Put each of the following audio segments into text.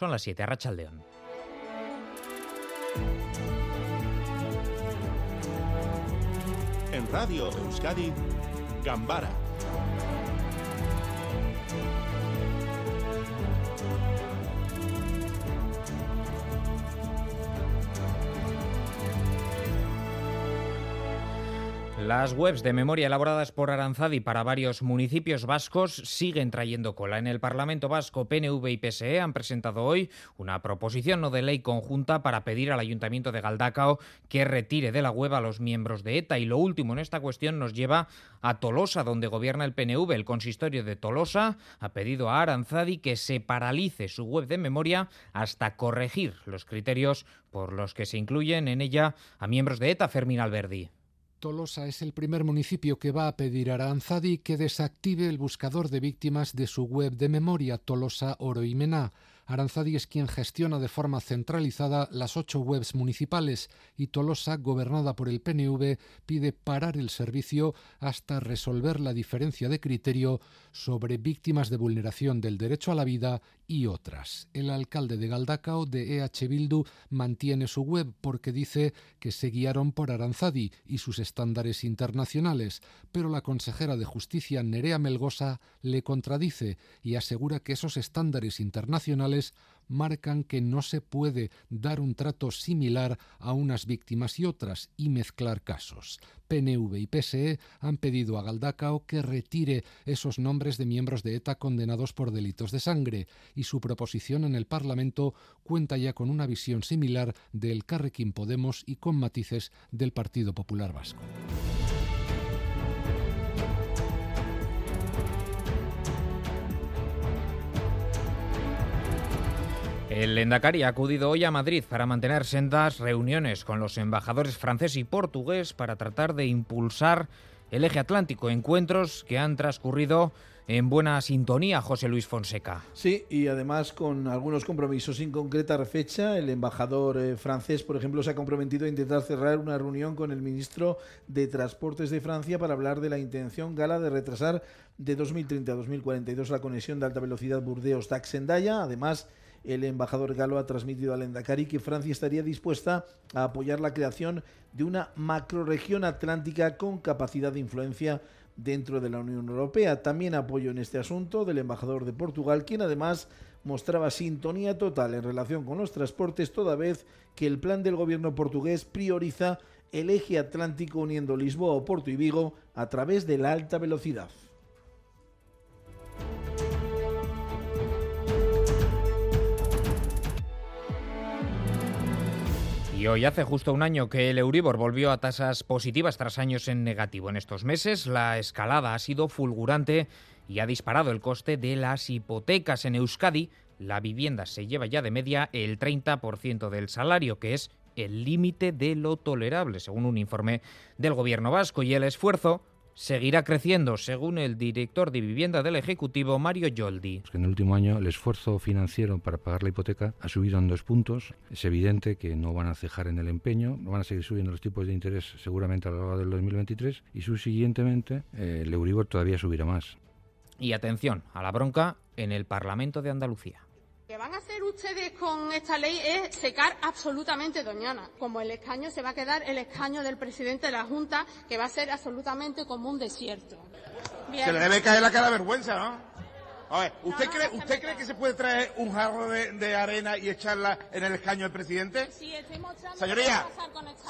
Son las 7, Arrachaldeón. En Radio Euskadi, Gambara Las webs de memoria elaboradas por Aranzadi para varios municipios vascos siguen trayendo cola. En el Parlamento Vasco, PNV y PSE han presentado hoy una proposición de ley conjunta para pedir al Ayuntamiento de Galdacao que retire de la web a los miembros de ETA. Y lo último en esta cuestión nos lleva a Tolosa, donde gobierna el PNV. El consistorio de Tolosa ha pedido a Aranzadi que se paralice su web de memoria hasta corregir los criterios por los que se incluyen en ella a miembros de ETA, Fermín Alberdi. Tolosa es el primer municipio que va a pedir a Aranzadi que desactive el buscador de víctimas de su web de memoria Tolosa Oro y Mená. Aranzadi es quien gestiona de forma centralizada las ocho webs municipales y Tolosa, gobernada por el PNV, pide parar el servicio hasta resolver la diferencia de criterio sobre víctimas de vulneración del derecho a la vida y otras. El alcalde de Galdacao de EH Bildu mantiene su web porque dice que se guiaron por Aranzadi y sus estándares internacionales, pero la consejera de Justicia Nerea Melgosa le contradice y asegura que esos estándares internacionales marcan que no se puede dar un trato similar a unas víctimas y otras y mezclar casos. PNV y PSE han pedido a Galdacao que retire esos nombres de miembros de ETA condenados por delitos de sangre y su proposición en el Parlamento cuenta ya con una visión similar del Carrequín Podemos y con matices del Partido Popular Vasco. El Endacari ha acudido hoy a Madrid para mantener sendas reuniones con los embajadores francés y portugués para tratar de impulsar el eje atlántico, encuentros que han transcurrido en buena sintonía, José Luis Fonseca. Sí, y además con algunos compromisos sin concretar fecha. El embajador eh, francés, por ejemplo, se ha comprometido a intentar cerrar una reunión con el ministro de Transportes de Francia para hablar de la intención gala de retrasar de 2030 a 2042 la conexión de alta velocidad Burdeos-Daxendaya. Además, el embajador galo ha transmitido al Endacari que Francia estaría dispuesta a apoyar la creación de una macroregión atlántica con capacidad de influencia dentro de la Unión Europea. También apoyo en este asunto del embajador de Portugal, quien además mostraba sintonía total en relación con los transportes, toda vez que el plan del gobierno portugués prioriza el eje atlántico uniendo Lisboa, Oporto y Vigo a través de la alta velocidad. Y hoy hace justo un año que el Euribor volvió a tasas positivas tras años en negativo. En estos meses la escalada ha sido fulgurante y ha disparado el coste de las hipotecas en Euskadi. La vivienda se lleva ya de media el 30% del salario, que es el límite de lo tolerable, según un informe del gobierno vasco. Y el esfuerzo seguirá creciendo, según el director de vivienda del Ejecutivo, Mario Yoldi. En el último año el esfuerzo financiero para pagar la hipoteca ha subido en dos puntos. Es evidente que no van a cejar en el empeño, van a seguir subiendo los tipos de interés seguramente a lo largo del 2023 y subsiguientemente eh, el Euribor todavía subirá más. Y atención a la bronca en el Parlamento de Andalucía que van a hacer ustedes con esta ley es secar absolutamente Doñana. Como el escaño se va a quedar el escaño del presidente de la Junta, que va a ser absolutamente como un desierto. Se le debe caer la cara vergüenza, ¿no? A ver, ¿usted, cree, ¿usted cree que se puede traer un jarro de, arena y echarla en el escaño del presidente? Sí, estoy mostrando señoría,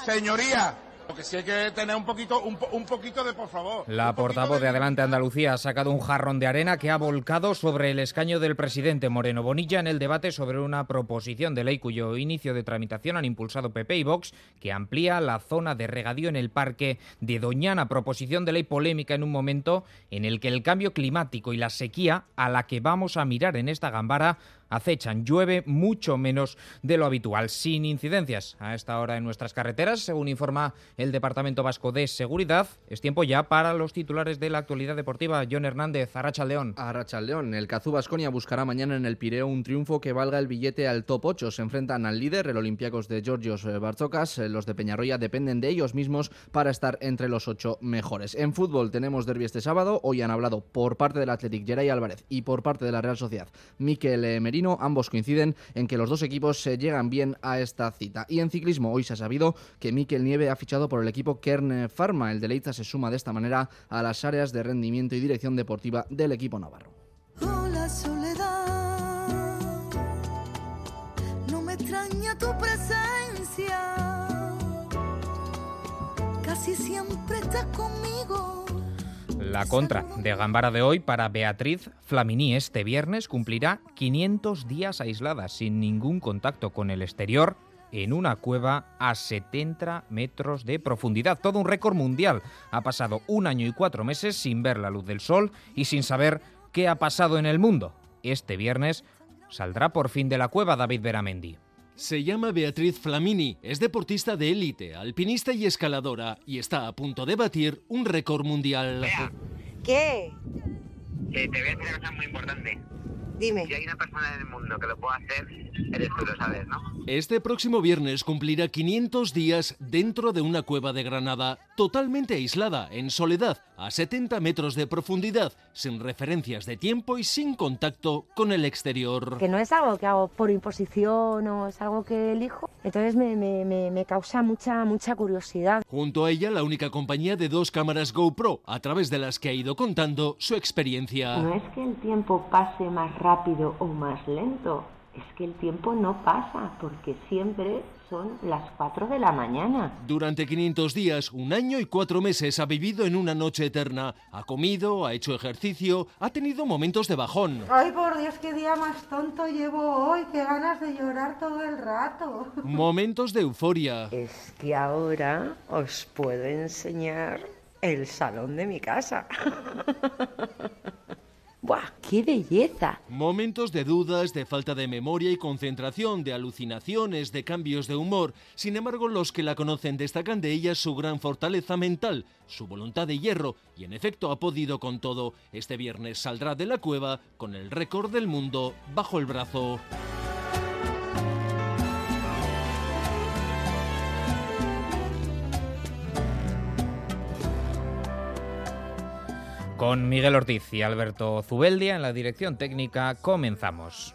señoría, que sí hay que tener un poquito, un, poquito de por favor. La portavoz de... Adelante Andalucía ha sacado un jarrón de arena que ha volcado sobre el escaño del presidente Moreno Bonilla en el debate sobre una proposición de ley cuyo inicio de tramitación han impulsado PP y Vox, que amplía la zona de regadío en el parque de Doñana. Proposición de ley polémica en un momento en el que el cambio climático y la sequía a la que vamos a mirar en esta gambara acechan. Llueve mucho menos de lo habitual, sin incidencias a esta hora en nuestras carreteras, según informa el Departamento Vasco de Seguridad. Es tiempo ya para los titulares de la actualidad deportiva. John Hernández, Arracha León. Arracha León. El Cazú Basconia buscará mañana en el Pireo un triunfo que valga el billete al top 8. Se enfrentan al líder, el Olympiacos de Georgios Barzocas. Los de Peñarroya dependen de ellos mismos para estar entre los ocho mejores. En fútbol tenemos derbi este sábado. Hoy han hablado por parte del Athletic Geray Álvarez y por parte de la Real Sociedad Miquel Merino Marino. Ambos coinciden en que los dos equipos se llegan bien a esta cita. Y en ciclismo, hoy se ha sabido que Mikel Nieve ha fichado por el equipo Kern Pharma. El de Leiza se suma de esta manera a las áreas de rendimiento y dirección deportiva del equipo navarro. no me extraña tu presencia. Casi siempre estás conmigo. La contra de Gambara de hoy para Beatriz Flamini este viernes cumplirá 500 días aislada sin ningún contacto con el exterior en una cueva a 70 metros de profundidad. Todo un récord mundial. Ha pasado un año y cuatro meses sin ver la luz del sol y sin saber qué ha pasado en el mundo. Este viernes saldrá por fin de la cueva David Beramendi. Se llama Beatriz Flamini, es deportista de élite, alpinista y escaladora y está a punto de batir un récord mundial. ¿Qué? te voy a decir una cosa muy importante. Dime. Si hay una persona en el mundo que lo pueda hacer, eres tú, lo sabes, ¿no? Este próximo viernes cumplirá 500 días dentro de una cueva de Granada, totalmente aislada, en soledad, a 70 metros de profundidad, sin referencias de tiempo y sin contacto con el exterior. Que no es algo que hago por imposición o es algo que elijo, entonces me, me, me, me causa mucha, mucha curiosidad. Junto a ella, la única compañía de dos cámaras GoPro, a través de las que ha ido contando su experiencia. No es que el tiempo pase más rápido o más lento, es que el tiempo no pasa porque siempre son las 4 de la mañana. Durante 500 días, un año y cuatro meses ha vivido en una noche eterna. Ha comido, ha hecho ejercicio, ha tenido momentos de bajón. Ay, por Dios, qué día más tonto llevo hoy. Qué ganas de llorar todo el rato. Momentos de euforia. Es que ahora os puedo enseñar el salón de mi casa. ¡Buah, qué belleza! Momentos de dudas, de falta de memoria y concentración, de alucinaciones, de cambios de humor. Sin embargo, los que la conocen destacan de ella su gran fortaleza mental, su voluntad de hierro y en efecto ha podido con todo. Este viernes saldrá de la cueva con el récord del mundo bajo el brazo. Con Miguel Ortiz y Alberto Zubeldia en la dirección técnica comenzamos.